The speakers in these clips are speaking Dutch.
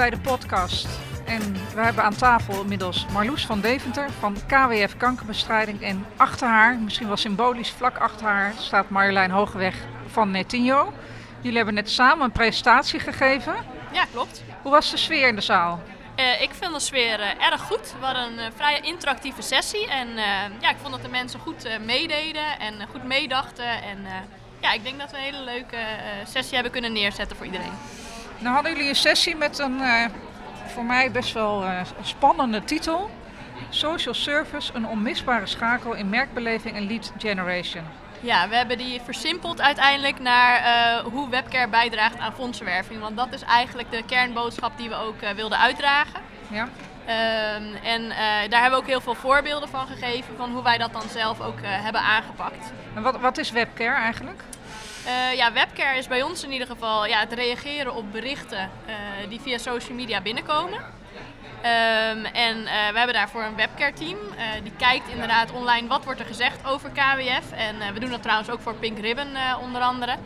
Bij de podcast. En we hebben aan tafel inmiddels Marloes van Deventer van KWF Kankerbestrijding. En achter haar, misschien wel symbolisch vlak achter haar, staat Marjolein Hogeweg van Netinho. Jullie hebben net samen een presentatie gegeven. Ja, klopt. Hoe was de sfeer in de zaal? Uh, ik vind de sfeer uh, erg goed. We hadden een uh, vrij interactieve sessie. En ja, ik vond dat de mensen goed meededen en goed meedachten. En ja, ik denk dat we een hele leuke sessie hebben kunnen neerzetten voor iedereen. Nou hadden jullie een sessie met een voor mij best wel spannende titel. Social Service, een onmisbare schakel in merkbeleving en lead generation. Ja, we hebben die versimpeld uiteindelijk naar uh, hoe webcare bijdraagt aan fondsenwerving. Want dat is eigenlijk de kernboodschap die we ook wilden uitdragen. Ja. Um, en uh, daar hebben we ook heel veel voorbeelden van gegeven van hoe wij dat dan zelf ook hebben aangepakt. En wat, wat is webcare eigenlijk? Ja, webcare is bij ons in ieder geval ja, het reageren op berichten die via social media binnenkomen. Um, en uh, we hebben daarvoor een webcare team. Die kijkt inderdaad online wat wordt er gezegd over KWF. En we doen dat trouwens ook voor Pink Ribbon onder andere.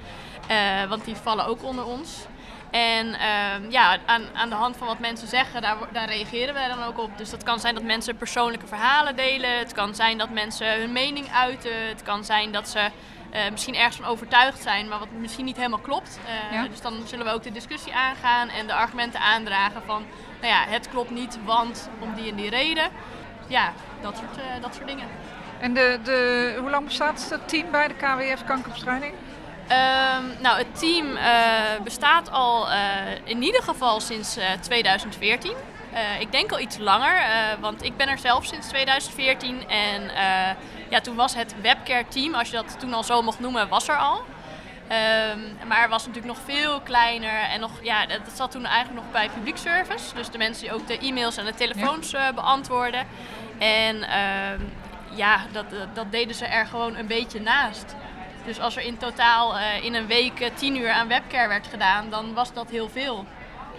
want die vallen ook onder ons. En ehm, ja, aan, aan de hand van wat mensen zeggen, daar, daar reageren wij dan ook op. Dus dat kan zijn dat mensen persoonlijke verhalen delen. Het kan zijn dat mensen hun mening uiten. Het kan zijn dat ze uh, misschien ergens van overtuigd zijn, maar wat misschien niet helemaal klopt. Uh, ja. Dus dan zullen we ook de discussie aangaan en de argumenten aandragen van, nou ja, het klopt niet, want om die en die reden. Ja, dat soort, uh, dat soort dingen. En de, de, hoe lang bestaat het team bij de KWF Kankerbestrijding? Um, nou, het team bestaat al in ieder geval sinds 2014. Uh, ik denk al iets langer, want ik ben er zelf sinds 2014 en ja, toen was het webcare team, als je dat toen al zo mocht noemen, was er al. Um, maar het was natuurlijk nog veel kleiner en nog, ja, dat, zat toen eigenlijk nog bij publiek service. Dus de mensen die ook de e-mails en de telefoons ja. beantwoorden. En uh, ja, dat, dat deden ze er gewoon een beetje naast. Dus als er in totaal in een week tien uur aan webcare werd gedaan, dan was dat heel veel.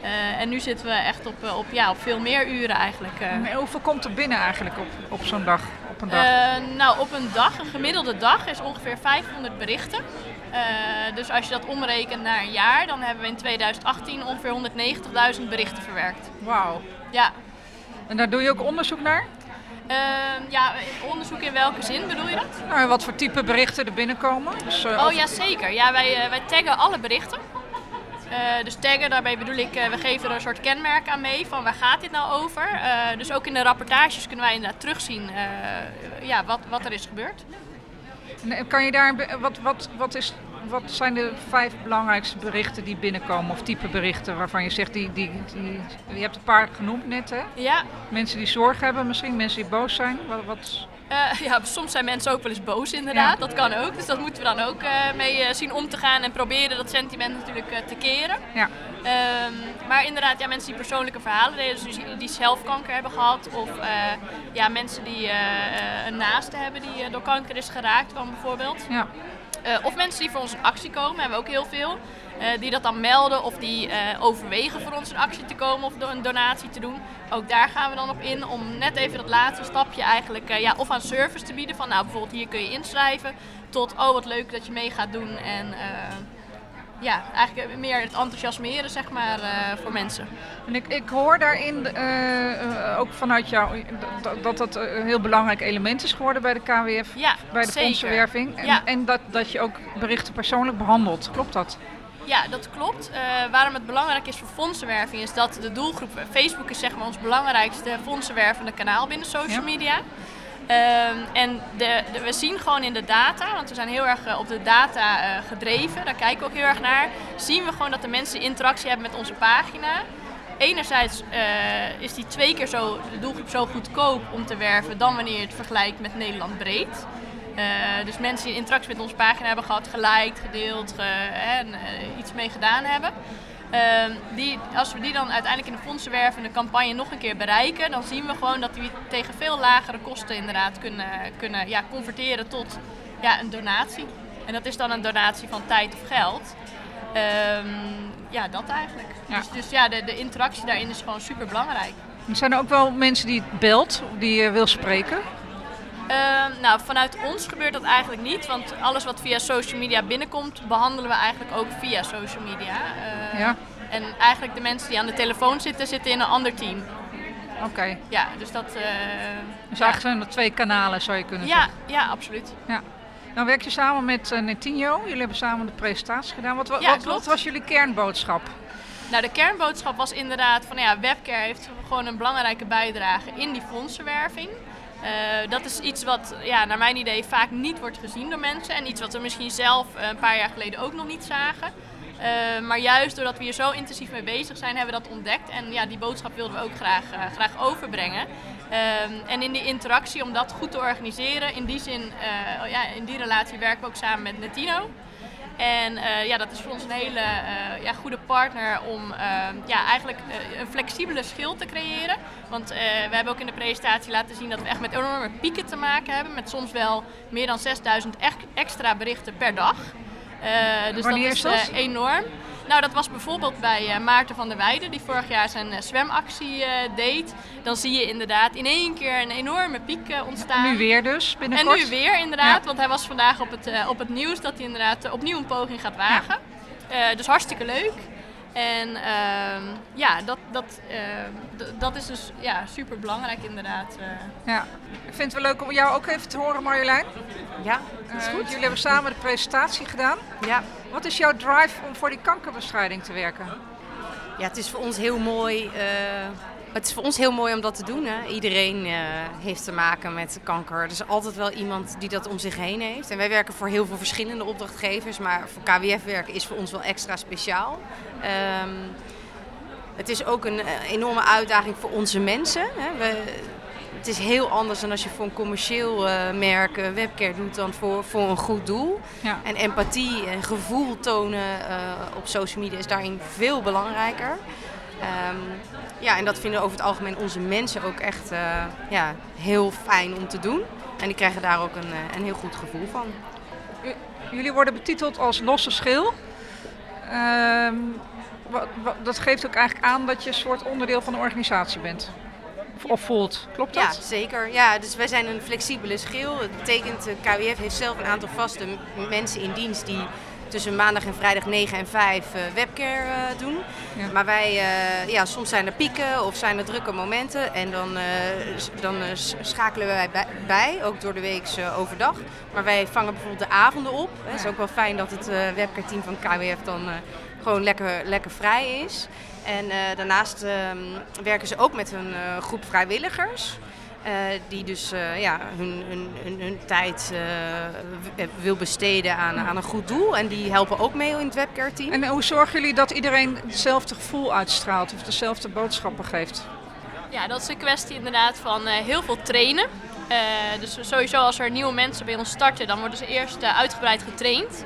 Uh, en nu zitten we echt op, op, ja, op veel meer uren eigenlijk. Uh. hoeveel komt er binnen eigenlijk op, op zo'n dag? Op een dag? Uh, nou, op een dag, een gemiddelde dag, is ongeveer 500 berichten. dus als je dat omrekent naar een jaar, dan hebben we in 2018 ongeveer 190.000 berichten verwerkt. Wauw. Ja. En daar doe je ook onderzoek naar? ja, onderzoek in welke zin bedoel je dat? Nou, wat voor type berichten er binnenkomen. Dus, oh ja, zeker. Ja, wij, wij taggen alle berichten. Uh, dus taggen, daarbij bedoel ik, uh, we geven er een soort kenmerk aan mee van waar gaat dit nou over. Uh, dus ook in de rapportages kunnen wij inderdaad terugzien ja, wat, wat er is gebeurd. kan je daar, wat, wat, wat, is, wat zijn de vijf belangrijkste berichten die binnenkomen of type berichten waarvan je zegt, die, die, die, je hebt een paar genoemd net hè? Ja. Mensen die zorg hebben misschien, mensen die boos zijn. Wat, wat... Uh, ja, soms zijn mensen ook wel eens boos inderdaad, ja. dat kan ook. Dus dat moeten we dan ook uh, mee uh, zien om te gaan en proberen dat sentiment natuurlijk te keren. Ja. Um, maar inderdaad, ja, mensen die persoonlijke verhalen delen, dus die, die zelf kanker hebben gehad. Of ja, mensen die een naaste hebben die door kanker is geraakt, bijvoorbeeld. Ja. of mensen die voor ons in actie komen, hebben we ook heel veel. Uh, die dat dan melden of die uh, overwegen voor ons een actie te komen of een donatie te doen. Ook daar gaan we dan op in om net even dat laatste stapje eigenlijk uh, ja, of aan service te bieden. Van nou bijvoorbeeld hier kun je inschrijven tot oh wat leuk dat je mee gaat doen. En ja, eigenlijk meer het enthousiasmeren zeg maar voor mensen. En ik, ik hoor daarin ook vanuit jou dat, dat dat een heel belangrijk element is geworden bij de KWF, ja, bij de fondsenwerving. En, ja. en dat, dat je ook berichten persoonlijk behandelt. Klopt dat? Ja, dat klopt. Uh, waarom het belangrijk is voor fondsenwerving is dat de doelgroep... Facebook is zeg maar ons belangrijkste fondsenwervende kanaal binnen social media. Uh, en de, de, we zien gewoon in de data, want we zijn heel erg uh, op de data uh, gedreven, daar kijken we ook heel erg naar. Zien we gewoon dat de mensen interactie hebben met onze pagina. Enerzijds is die twee keer zo, de doelgroep zo goedkoop om te werven dan wanneer je het vergelijkt met Nederland breed. Uh, dus mensen die interactie met onze pagina hebben gehad, geliked, gedeeld ge, en uh, iets mee gedaan hebben. Uh, die, als we die dan uiteindelijk in de fondsenwervende campagne nog een keer bereiken, dan zien we gewoon dat die tegen veel lagere kosten inderdaad kunnen, kunnen ja, converteren tot ja, een donatie. En dat is dan een donatie van tijd of geld. Ehm, ja, dat eigenlijk. Ja. Dus, dus ja, de, de interactie daarin is gewoon super belangrijk. Zijn er ook wel mensen die belt, die je wil spreken? Uh, nou, vanuit ons gebeurt dat eigenlijk niet, want alles wat via social media binnenkomt, behandelen we eigenlijk ook via social media. Uh, ja. En eigenlijk de mensen die aan de telefoon zitten, zitten in een ander team. Oké. Ja, dus dat... Uh, dus eigenlijk zijn er twee kanalen, zou je kunnen ja, zeggen. Ja, absoluut. Ja. Nou werk je samen met uh, Netinho. Jullie hebben samen de presentatie gedaan. Wat, ja, wat, wat, was jullie kernboodschap? Nou, de kernboodschap was inderdaad van ja, webcare heeft gewoon een belangrijke bijdrage in die fondsenwerving. Uh, dat is iets wat ja, naar mijn idee vaak niet wordt gezien door mensen. En iets wat we misschien zelf een paar jaar geleden ook nog niet zagen. Uh, maar juist doordat we hier zo intensief mee bezig zijn, hebben we dat ontdekt. En ja, die boodschap wilden we ook graag, graag overbrengen. En in die interactie, om dat goed te organiseren, in die zin, ja, in die relatie werken we ook samen met Netino. En ja, dat is voor ons een hele ja, goede partner om ja, eigenlijk een flexibele schil te creëren. Want we hebben ook in de presentatie laten zien dat we echt met enorme pieken te maken hebben. Met soms wel meer dan 6000 extra berichten per dag. Dus Wanneer dat is, enorm. Nou, dat was bijvoorbeeld bij uh, Maarten van der Weijden, die vorig jaar zijn zwemactie deed. Dan zie je inderdaad in één keer een enorme piek ontstaan. Nu weer dus, binnenkort. En nu weer inderdaad, ja. want hij was vandaag op het, op het nieuws dat hij inderdaad opnieuw een poging gaat wagen. Ja. dus hartstikke leuk. En uh, ja, dat, dat, uh, dat is dus ja, super belangrijk inderdaad. Uh. Ja, ik vind het wel leuk om jou ook even te horen Marjolein. Ja, dat is goed. jullie hebben samen de presentatie gedaan. Ja. Wat is jouw drive om voor die kankerbestrijding te werken? Ja, het is voor ons heel mooi het is voor ons heel mooi om dat te doen. Hè. Iedereen uh, heeft te maken met kanker. Er is altijd wel iemand die dat om zich heen heeft. En wij werken voor heel veel verschillende opdrachtgevers. Maar voor KWF werken is voor ons wel extra speciaal. Um, het is ook een enorme uitdaging voor onze mensen. Hè. We, het is heel anders dan als je voor een commercieel uh, merk uh, webcare doet dan voor, voor een goed doel. Ja. En empathie en gevoel tonen op social media is daarin veel belangrijker. Um, ja, en dat vinden over het algemeen onze mensen ook echt uh, ja, heel fijn om te doen. En die krijgen daar ook een, een heel goed gevoel van. jullie worden betiteld als losse schil. Um, wat, wat, dat geeft ook eigenlijk aan dat je een soort onderdeel van de organisatie bent. Of voelt, klopt dat? Ja, zeker. Ja, dus wij zijn een flexibele schil. Het betekent, de KWF heeft zelf een aantal vaste mensen in dienst die tussen maandag en vrijdag 9 en 5 uh, webcare uh, doen. Ja. Maar wij, uh, ja, soms zijn er pieken of zijn er drukke momenten. En dan, dan schakelen wij bij, bij, ook door de week overdag. Maar wij vangen bijvoorbeeld de avonden op. Ja. Het is ook wel fijn dat het webcare team van KWF dan gewoon lekker, lekker vrij is. En daarnaast ehm, werken ze ook met een groep vrijwilligers. Uh, die dus uh, ja, hun, hun, hun, hun tijd uh, wil besteden aan, aan een goed doel. En die helpen ook mee in het webcare team. En hoe zorgen jullie dat iedereen hetzelfde gevoel uitstraalt of dezelfde boodschappen geeft? Ja, dat is een kwestie inderdaad van heel veel trainen. dus sowieso als er nieuwe mensen bij ons starten, dan worden ze eerst uitgebreid getraind.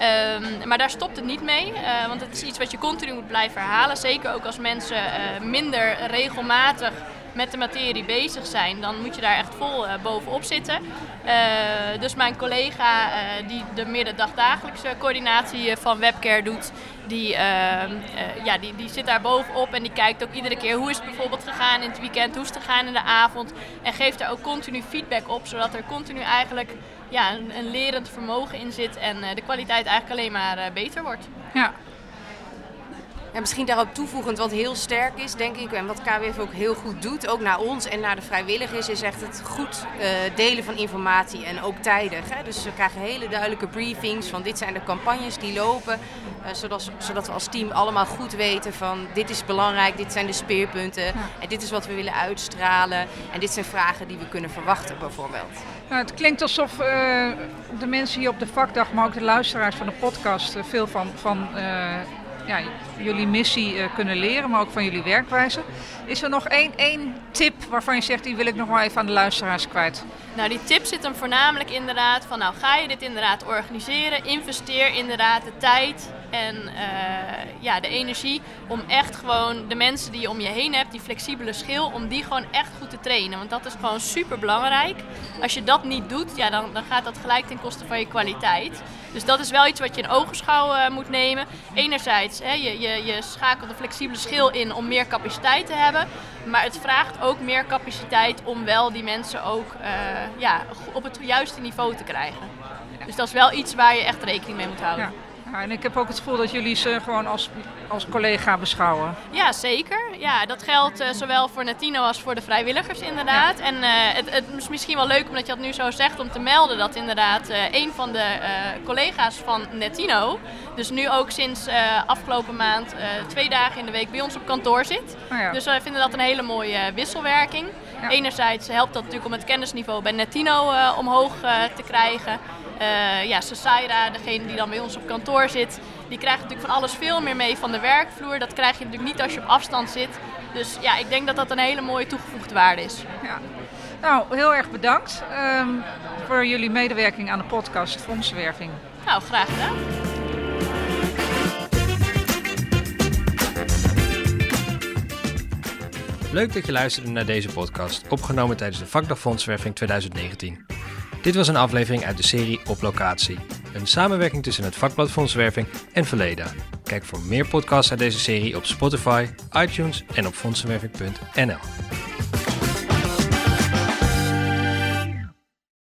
Um, maar daar stopt het niet mee, uh, want het is iets wat je continu moet blijven herhalen. Zeker ook als mensen uh, minder regelmatig met de materie bezig zijn, dan moet je daar echt vol uh, bovenop zitten. dus mijn collega die de meer de dagdagelijkse coördinatie van webcare doet, die, ja, die, die zit daar bovenop en die kijkt ook iedere keer hoe is het bijvoorbeeld gegaan in het weekend, hoe is het gegaan in de avond. En geeft daar ook continu feedback op, zodat er continu eigenlijk ja, een, een lerend vermogen in zit en de kwaliteit eigenlijk alleen maar beter wordt. Ja. En misschien daarop toevoegend wat heel sterk is, denk ik, en wat KWF ook heel goed doet, ook naar ons en naar de vrijwilligers, is echt het goed uh, delen van informatie en ook tijdig. Hè? Dus we krijgen hele duidelijke briefings van dit zijn de campagnes die lopen, uh, zodat, zodat we als team allemaal goed weten van dit is belangrijk, dit zijn de speerpunten ja. en dit is wat we willen uitstralen en dit zijn vragen die we kunnen verwachten bijvoorbeeld. Nou, het klinkt alsof uh, de mensen hier op de vakdag, maar ook de luisteraars van de podcast, veel van, van ja, jullie missie uh, kunnen leren, maar ook van jullie werkwijze. Is er nog één, één tip waarvan je zegt, die wil ik nog wel even aan de luisteraars kwijt? Nou, die tip zit hem voornamelijk inderdaad van, nou ga je dit inderdaad organiseren, investeer inderdaad de tijd en uh, ja, de energie om echt gewoon de mensen die je om je heen hebt, die flexibele schil, om die gewoon echt goed te trainen. Want dat is gewoon super belangrijk. Als je dat niet doet, ja, dan, dan gaat dat gelijk ten koste van je kwaliteit. Dus dat is wel iets wat je in ogenschouw uh, moet nemen. Enerzijds, hè, je, je, je schakelt een flexibele schil in om meer capaciteit te hebben. Maar het vraagt ook meer capaciteit om wel die mensen ook uh, ja, op het juiste niveau te krijgen. Dus dat is wel iets waar je echt rekening mee moet houden. Ja, en ik heb ook het gevoel dat jullie ze gewoon als, als collega beschouwen. Ja, zeker. Ja, dat geldt uh, zowel voor Netino als voor de vrijwilligers inderdaad. En uh, het, het, is misschien wel leuk omdat je dat nu zo zegt om te melden dat inderdaad uh, een van de collega's van Netino, dus nu ook sinds afgelopen maand twee dagen in de week bij ons op kantoor zit. Oh ja. Dus wij vinden dat een hele mooie wisselwerking. Ja. Enerzijds helpt dat natuurlijk om het kennisniveau bij Netino omhoog te krijgen. Uh, ja, Sasaira, degene die dan bij ons op kantoor zit, die krijgt natuurlijk van alles veel meer mee van de werkvloer. Dat krijg je natuurlijk niet als je op afstand zit. Dus ja, ik denk dat dat een hele mooie toegevoegde waarde is. Ja. Nou, heel erg bedankt um, voor jullie medewerking aan de podcast Fondsenwerving. Nou, graag gedaan. Leuk dat je luisterde naar deze podcast, opgenomen tijdens de Vakdag Fondswerving 2019. Dit was een aflevering uit de serie Op Locatie. Een samenwerking tussen het vakblad Fondsenwerving en Verleda. Kijk voor meer podcasts uit deze serie op Spotify, iTunes en op fondsenwerving.nl.